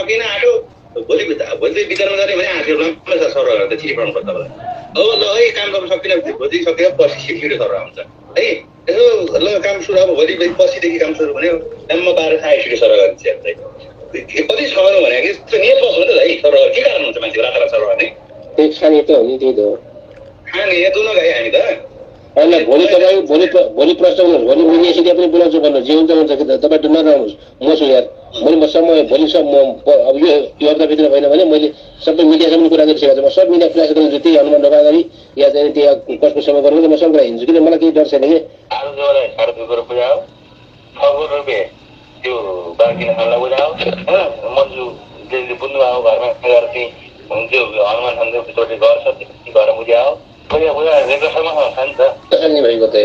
सकिन आँटो भोलि भोलि वितरण गर्ने भने आँट्यो राम्रो छ सरहरू त छिटो पर्छ तपाईँलाई अब ल है काम गर्न सकिनँ भोलि सकेर पछि छिटो सर आउँछ है यसो ल काम सुरु अब भोलि पछिदेखि काम सुरु भन्यो म बाह्र खाए छिटो सर गरिन्छ कति छ भने यस्तो नियत बस्नु त है सरहरू के कारण हुन्छ मान्छे रातारात सर गर्ने त्यही खाने त हो नि त्यही त हो खाने दुनो गए हामी त होइन भोलि तपाईँ भोलि भोलि प्रश्न गर्नुहोस् भोलि मिडिया सिडिया पनि बोलाउँछु भन्नुहोस् जे हुन्छ हुन्छ कि त तपाईँ त नराउनुहोस् म छु यार भोलि म समय भोलि सब म अब यो हप्ताभित्र भएन भने मैले सबै मिडियासँग पनि कुरा गरिसकेको छु। म सब मिडिया प्रयास गर्छु त्यही हनुमान ढोकागरी या चाहिँ त्यहाँ कसको समय गर्नु म सब कुरा हिँड्छु। किन मलाई केही डर छैन कि? त्यो बाँकी खानलाई बुझाओ। होइन? मन्जु दिदीले बुझ्नु भएको घरमा गएर चाहिँ त्यो हनुमान सन्देश चोटि गर्छ त्यो गएर बुझाओ बुझा बुझा रेग्रेसनमा खान्छ नि त कसरी